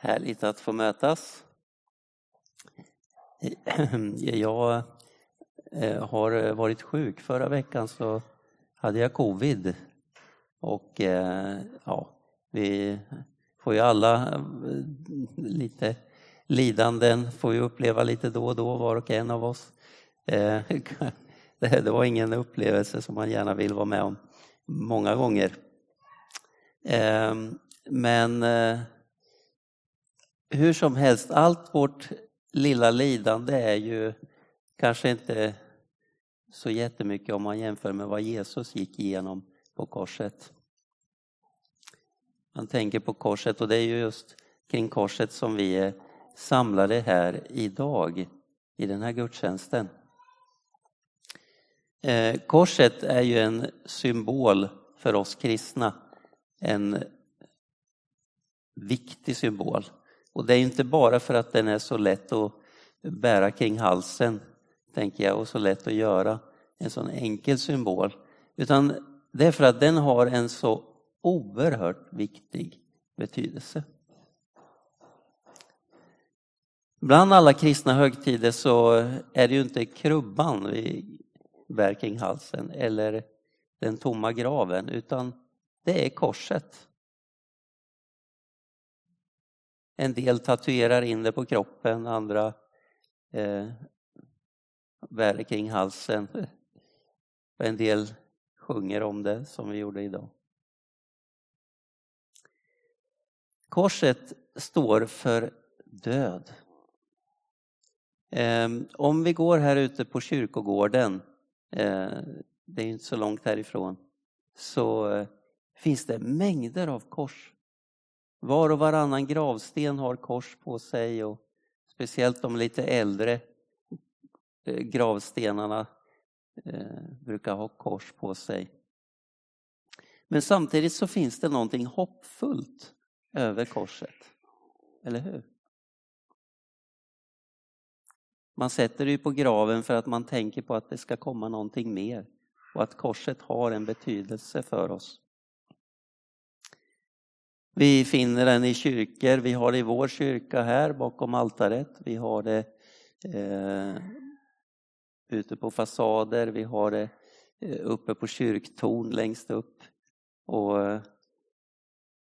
Härligt att få mötas. Eh, jag eh, har eh, varit sjuk. Förra veckan så hade jag covid. Och ja, vi får ju alla lite lidanden, får ju uppleva lite då och då var och en av oss. Det var ingen upplevelse som man gärna vill vara med om många gånger. Ehm, men hur som helst, allt vårt lilla lidande är ju kanske inte så jättemycket om man jämför med vad Jesus gick igenom på korset. Man tänker på korset och det är ju just kring korset som vi är samlade här idag i den här gudstjänsten. Eh, korset är ju en symbol för oss kristna, en viktig symbol. Och det är inte bara för att den är så lätt att bära kring halsen, tänker jag, och så lätt att göra, en sån enkel symbol. Utan det är för att den har en så oerhört viktig betydelse. Bland alla kristna högtider så är det ju inte krubban vi bär kring halsen eller den tomma graven, utan det är korset. En del tatuerar in det på kroppen, andra eh, bär det kring halsen. En del sjunger om det som vi gjorde idag. Korset står för död. Eh, om vi går här ute på kyrkogården, eh, det är inte så långt härifrån, så eh, finns det mängder av kors. Var och varannan gravsten har kors på sig och speciellt de lite äldre eh, gravstenarna eh, brukar ha kors på sig. Men samtidigt så finns det någonting hoppfullt över korset. Eller hur? Man sätter det på graven för att man tänker på att det ska komma någonting mer och att korset har en betydelse för oss. Vi finner den i kyrkor, vi har det i vår kyrka här bakom altaret, vi har det eh, ute på fasader, vi har det eh, uppe på kyrktorn längst upp. Och eh,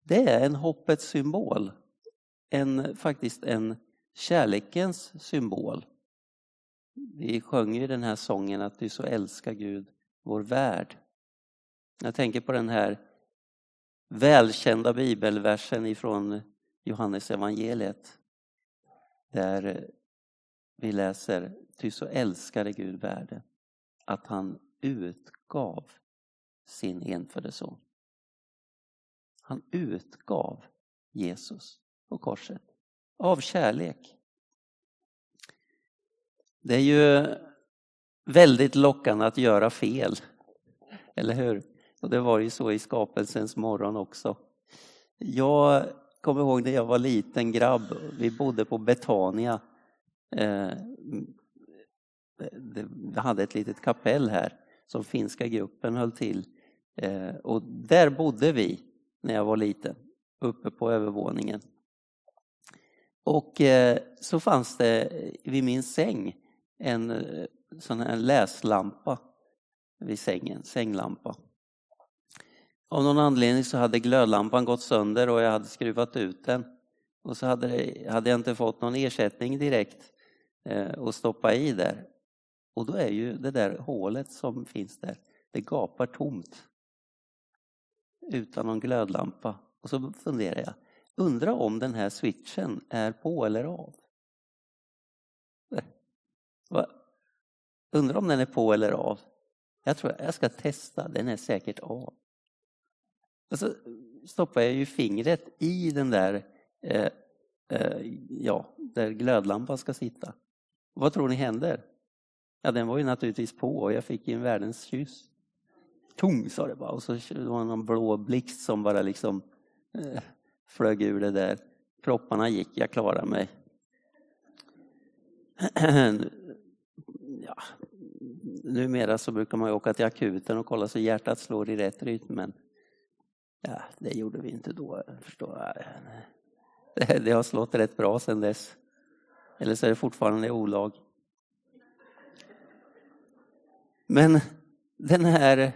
det är en hoppets symbol, en, faktiskt en kärlekens symbol. Vi sjöng ju den här sången att du så älskar Gud, vår värld. Jag tänker på den här välkända bibelversen ifrån Johannes evangeliet där eh, vi läser Ty så älskade Gud världen att han utgav sin enfödde son. Han utgav Jesus på korset av kärlek. Det är ju väldigt lockande att göra fel, eller hur? Och det var ju så i skapelsens morgon också. Jag kommer ihåg när jag var liten grabb, vi bodde på Betania. Eh, vi hade ett litet kapell här som finska gruppen höll till. Eh, och där bodde vi när jag var liten, uppe på övervåningen. Och eh, så fanns det vid min säng en sån här läslampa vid sängen, sänglampa. Av någon anledning så hade glödlampan gått sönder och jag hade skruvat ut den. Och så hade, det, hade jag inte fått någon ersättning direkt eh, att stoppa i där. Och då är ju det där hålet som finns där, det gapar tomt. Utan någon glödlampa. Och så funderar jag, undrar om den här switchen är på eller av? Undrar om den är på eller av? Jag tror jag ska testa, den är säkert av. Och så stoppar jag ju fingret i den där, eh, eh, ja, där glödlampan ska sitta. Vad tror ni händer? Ja, den var ju naturligtvis på och jag fick en världens kyss. Tung sa det bara och så var det någon blå blixt som bara liksom eh, flög ur det där. Propparna gick, jag klarade mig. ja, numera så brukar man åka till akuten och kolla så hjärtat slår i rätt rytm men Ja, det gjorde vi inte då, förstår jag. Det, det har slått rätt bra sedan dess. Eller så är det fortfarande olag. Men den här,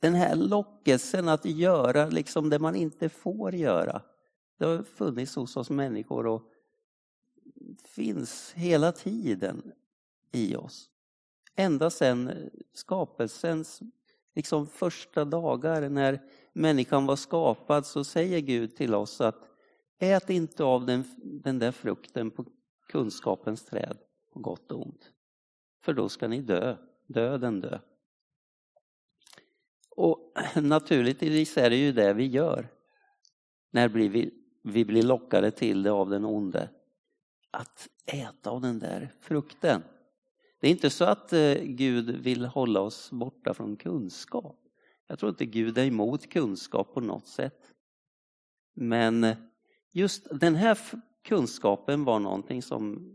den här lockelsen att göra liksom det man inte får göra. Det har funnits hos oss människor och finns hela tiden i oss. Ända sedan skapelsens liksom första dagar när människan var skapad så säger Gud till oss att ät inte av den, den där frukten på kunskapens träd på gott och ont. För då ska ni dö, döden dö. Och naturligtvis är det ju det vi gör. När blir vi, vi blir lockade till det av den onde. Att äta av den där frukten. Det är inte så att eh, Gud vill hålla oss borta från kunskap. Jag tror inte Gud är emot kunskap på något sätt. Men just den här kunskapen var någonting som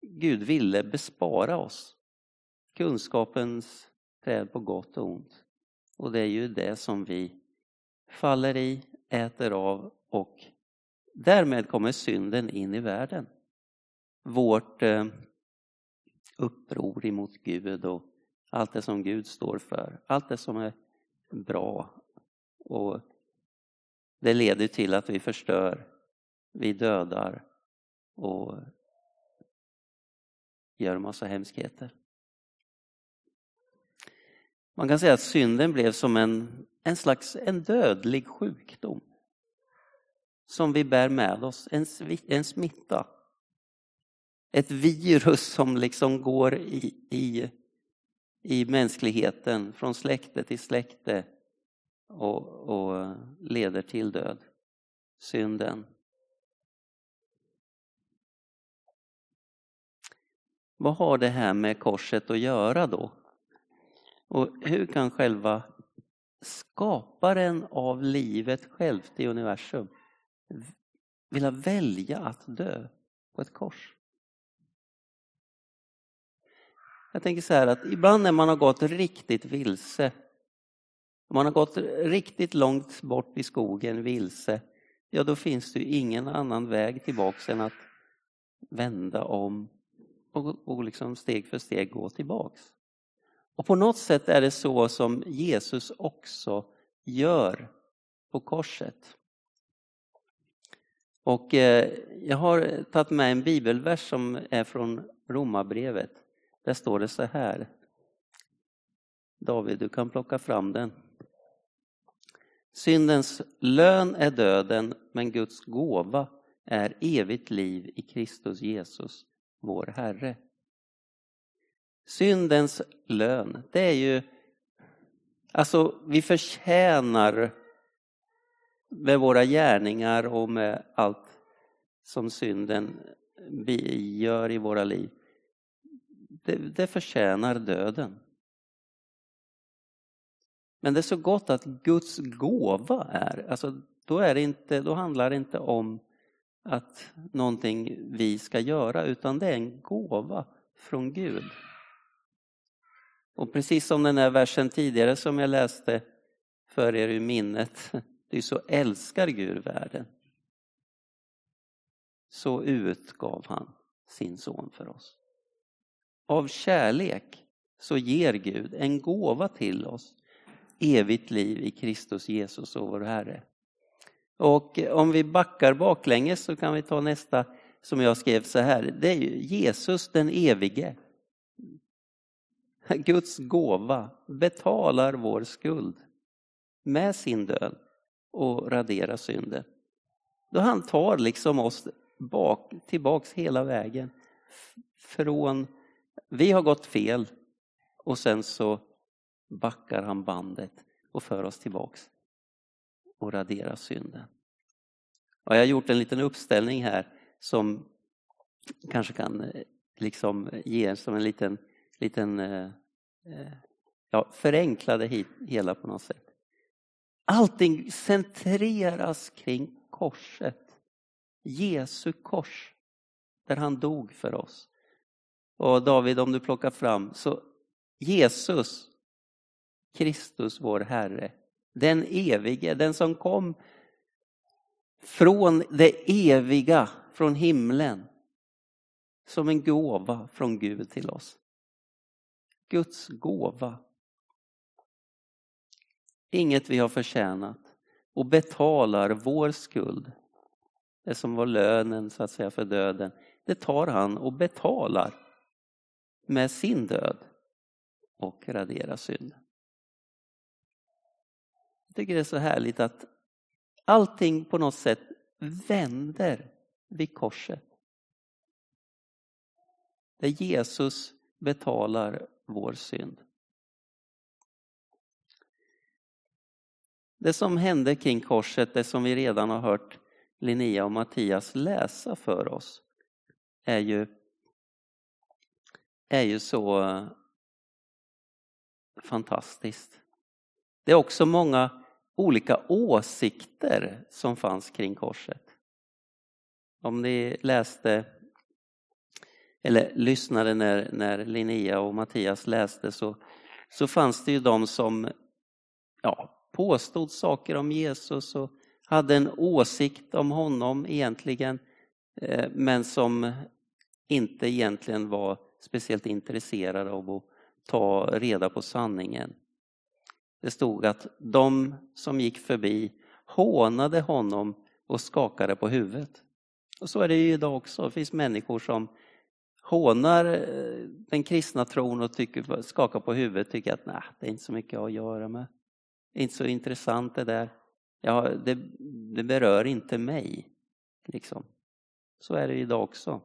Gud ville bespara oss. Kunskapens träd på gott och ont. Och det är ju det som vi faller i, äter av och därmed kommer synden in i världen. Vårt eh, uppror emot Gud och allt det som Gud står för, allt det som är bra. Och det leder till att vi förstör, vi dödar och gör massa hemskheter. Man kan säga att synden blev som en, en slags en dödlig sjukdom som vi bär med oss, en, en smitta. Ett virus som liksom går i, i, i mänskligheten från släkte till släkte och, och leder till död. Synden. Vad har det här med korset att göra då? Och hur kan själva skaparen av livet självt i universum vilja välja att dö på ett kors? Jag tänker så här att ibland när man har gått riktigt vilse, man har gått riktigt långt bort i skogen vilse, ja då finns det ju ingen annan väg tillbaks än att vända om och, och liksom steg för steg gå tillbaks. Och på något sätt är det så som Jesus också gör på korset. Och eh, jag har tagit med en bibelvers som är från Romarbrevet. Där står det så här. David, du kan plocka fram den. Syndens lön är döden, men Guds gåva är evigt liv i Kristus Jesus, vår Herre. Syndens lön, det är ju, alltså vi förtjänar med våra gärningar och med allt som synden gör i våra liv. Det, det förtjänar döden. Men det är så gott att Guds gåva är, alltså då, är det inte, då handlar det inte om att någonting vi ska göra utan det är en gåva från Gud. Och precis som den här versen tidigare som jag läste för er i minnet, det är så älskar Gud världen. Så utgav han sin son för oss. Av kärlek så ger Gud en gåva till oss, evigt liv i Kristus Jesus och vår Herre. Och om vi backar baklänges så kan vi ta nästa som jag skrev så här. Det är Jesus den evige. Guds gåva betalar vår skuld med sin död och raderar synden. Då han tar liksom oss bak, tillbaks hela vägen. Från, vi har gått fel och sen så backar han bandet och för oss tillbaks och raderar synden. Och jag har gjort en liten uppställning här som kanske kan eh, liksom ge som en liten, liten eh, eh, ja, förenkla det hela på något sätt. Allting centreras kring korset. Jesu kors, där han dog för oss. Och David, om du plockar fram, så Jesus, Kristus vår Herre, den evige, den som kom från det eviga, från himlen. Som en gåva från Gud till oss. Guds gåva. Inget vi har förtjänat och betalar vår skuld. Det som var lönen så att säga för döden. Det tar han och betalar med sin död och radera synd. Jag tycker det är så härligt att allting på något sätt vänder vid korset. Där Jesus betalar vår synd. Det som hände kring korset, det som vi redan har hört Linnea och Mattias läsa för oss, är ju, är ju så eh, fantastiskt. Det är också många olika åsikter som fanns kring korset. Om ni läste eller lyssnade när, när Linnea och Mattias läste så, så fanns det ju de som ja, påstod saker om Jesus och hade en åsikt om honom egentligen eh, men som inte egentligen var speciellt intresserade av att ta reda på sanningen. Det stod att de som gick förbi hånade honom och skakade på huvudet. Och så är det ju idag också. Det finns människor som hånar eh, den kristna tron och tycker, skakar på huvudet och tycker att nej, det är inte så mycket att göra med. Det är inte så intressant det där. Ja, det, det berör inte mig. Liksom. Så är det idag också.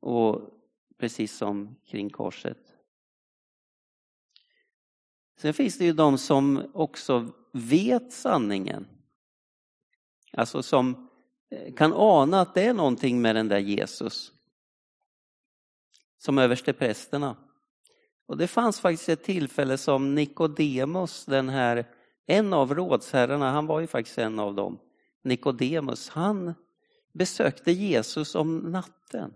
Och precis som kring korset. Sen finns det ju de som också vet sanningen. Alltså som eh, kan ana att det är någonting med den där Jesus. Som översteprästerna. Och det fanns faktiskt ett tillfälle som Nikodemus, den här, en av rådsherrarna, han var ju faktiskt en av dem. Nikodemus, han besökte Jesus om natten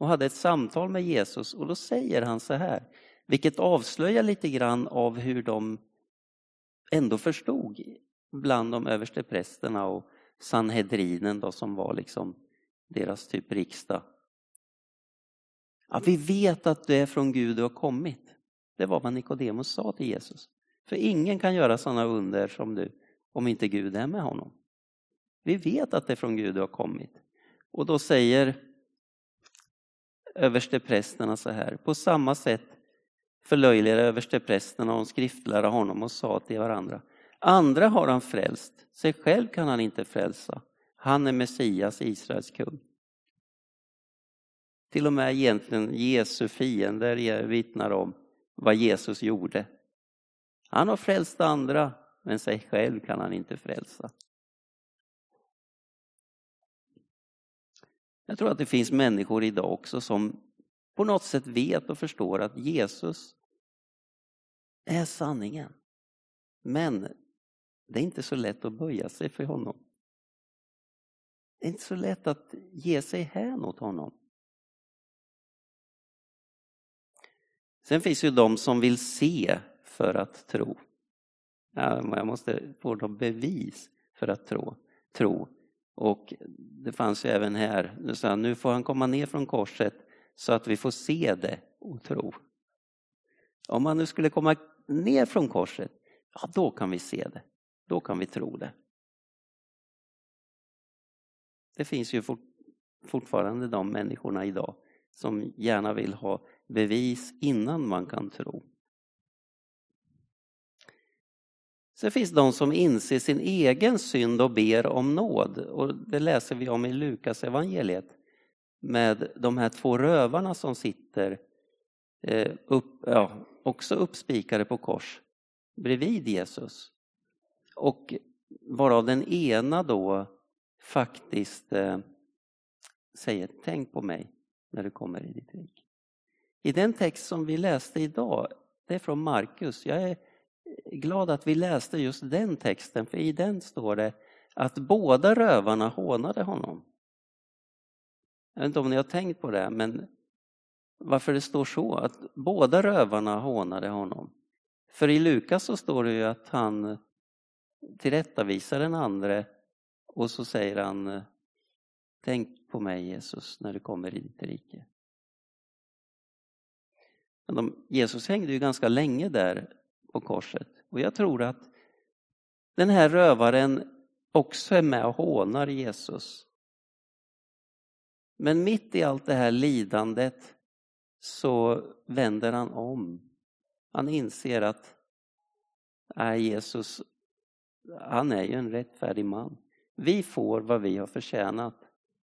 och hade ett samtal med Jesus och då säger han så här, vilket avslöjar lite grann av hur de ändå förstod bland de överste prästerna och Sanhedrinen då som var liksom deras typ riksdag. Ja, vi vet att du är från Gud och har kommit. Det var vad Nikodemus sa till Jesus. För ingen kan göra sådana under som du om inte Gud är med honom. Vi vet att det är från Gud du har kommit. Och då säger översteprästerna så här. På samma sätt förlöjligade översteprästerna och skriftlärde honom och sa till varandra. Andra har han frälst, sig själv kan han inte frälsa. Han är Messias, Israels kung. Till och med egentligen Jesu fiender vittnar om vad Jesus gjorde. Han har frälst andra, men sig själv kan han inte frälsa. Jag tror att det finns människor idag också som på något sätt vet och förstår att Jesus är sanningen. Men det är inte så lätt att böja sig för honom. Det är inte så lätt att ge sig hän åt honom. Sen finns ju de som vill se för att tro. Jag måste få något bevis för att tro. tro. Och det fanns ju även här, nu sa han, nu får han komma ner från korset så att vi får se det och tro. Om han nu skulle komma ner från korset, ja då kan vi se det. Då kan vi tro det. Det finns ju fortfarande de människorna idag som gärna vill ha bevis innan man kan tro. Sen finns de som inser sin egen synd och ber om nåd. Och det läser vi om i Lukas evangeliet med de här två rövarna som sitter eh, upp, ja, också uppspikade på kors bredvid Jesus. Och varav den ena då faktiskt eh, säger tänk på mig när du kommer i ditt rike. I den text som vi läste idag, det är från Markus. Jag är glad att vi läste just den texten, för i den står det att båda rövarna hånade honom. Jag vet inte om ni har tänkt på det, men varför det står så, att båda rövarna hånade honom. För i Lukas så står det ju att han tillrättavisar den andre Och så säger han, tänk på mig Jesus när du kommer i ditt rike. De, Jesus hängde ju ganska länge där på korset och jag tror att den här rövaren också är med och hånar Jesus. Men mitt i allt det här lidandet så vänder han om. Han inser att nej, Jesus, han är ju en rättfärdig man. Vi får vad vi har förtjänat.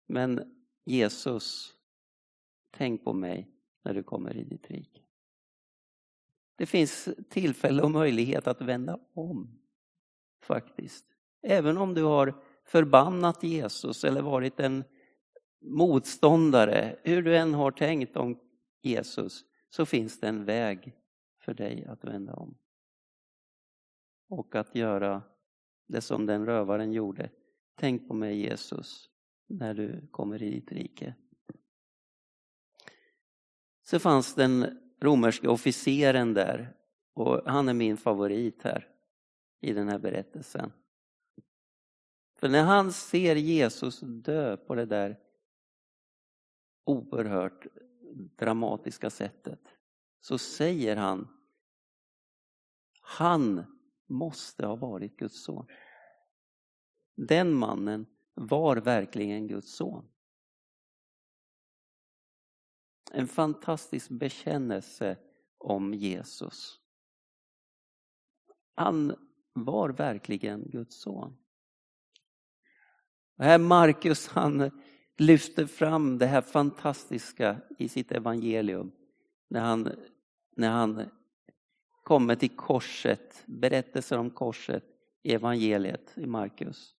Men Jesus, tänk på mig när du kommer i ditt rike. Det finns tillfälle och möjlighet att vända om faktiskt. Även om du har förbannat Jesus eller varit en motståndare, hur du än har tänkt om Jesus, så finns det en väg för dig att vända om. Och att göra det som den rövaren gjorde. Tänk på mig Jesus när du kommer i ditt rike. Så fanns den romerske officeren där och han är min favorit här i den här berättelsen. För när han ser Jesus dö på det där oerhört dramatiska sättet så säger han han måste ha varit Guds son. Den mannen var verkligen Guds son. En fantastisk bekännelse om Jesus. Han var verkligen Guds son. Och här Markus han lyfter fram det här fantastiska i sitt evangelium när han, när han kommer till korset, berättelser om korset i evangeliet i Markus.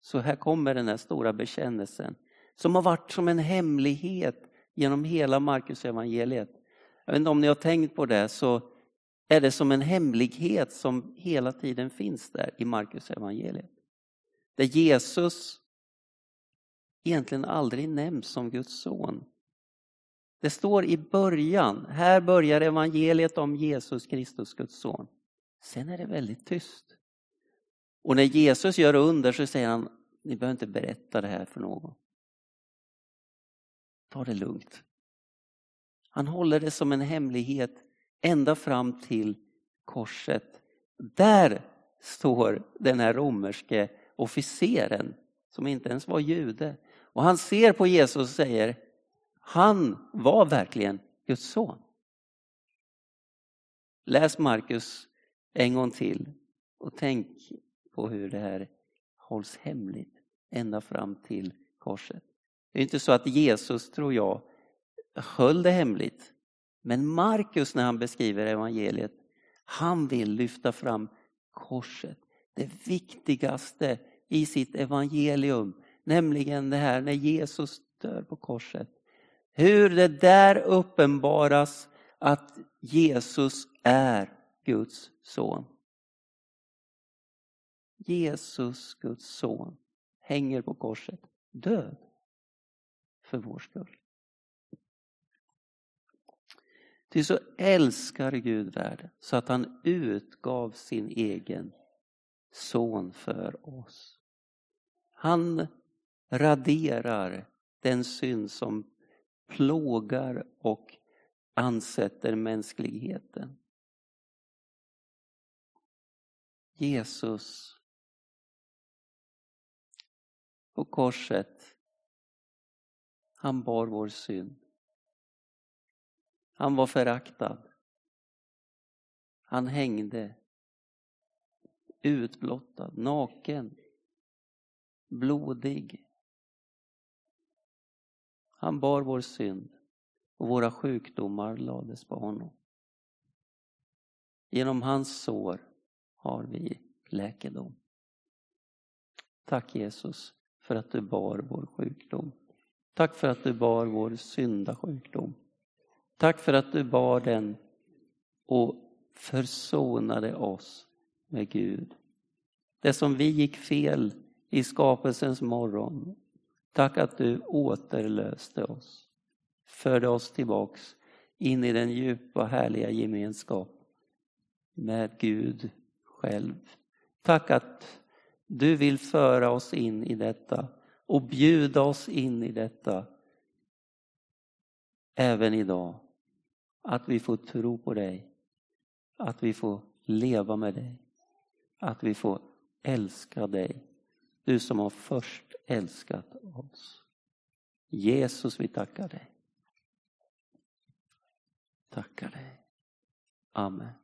Så här kommer den här stora bekännelsen som har varit som en hemlighet genom hela Markus evangeliet. Jag vet inte om ni har tänkt på det så är det som en hemlighet som hela tiden finns där i Markus evangeliet. Där Jesus egentligen aldrig nämns som Guds son. Det står i början, här börjar evangeliet om Jesus Kristus, Guds son. Sen är det väldigt tyst. Och när Jesus gör under så säger han, ni behöver inte berätta det här för någon. Ta det lugnt. Han håller det som en hemlighet ända fram till korset. Där står den här romerske officeren som inte ens var jude. Och han ser på Jesus och säger, han var verkligen Guds son. Läs Markus en gång till och tänk på hur det här hålls hemligt ända fram till korset. Det är inte så att Jesus, tror jag, höll det hemligt. Men Markus när han beskriver evangeliet, han vill lyfta fram korset. Det viktigaste i sitt evangelium, nämligen det här när Jesus dör på korset. Hur det där uppenbaras att Jesus är Guds son. Jesus, Guds son, hänger på korset, död för vår skull. Ty så älskar Gud världen så att han utgav sin egen son för oss. Han raderar den synd som plågar och ansätter mänskligheten. Jesus på korset, han bar vår synd. Han var föraktad. Han hängde utblottad, naken, blodig. Han bar vår synd och våra sjukdomar lades på honom. Genom hans sår har vi läkedom. Tack Jesus för att du bar vår sjukdom. Tack för att du bar vår syndasjukdom. Tack för att du bar den och försonade oss med Gud. Det som vi gick fel i skapelsens morgon. Tack att du återlöste oss. Förde oss tillbaks in i den djupa härliga gemenskap med Gud själv. Tack att Du vill föra oss in i detta och bjuda oss in i detta även idag. Att vi får tro på dig, att vi får leva med dig, att vi får älska dig. Du som har först älskat oss. Jesus, vi tackar dig. Tackar dig. Amen.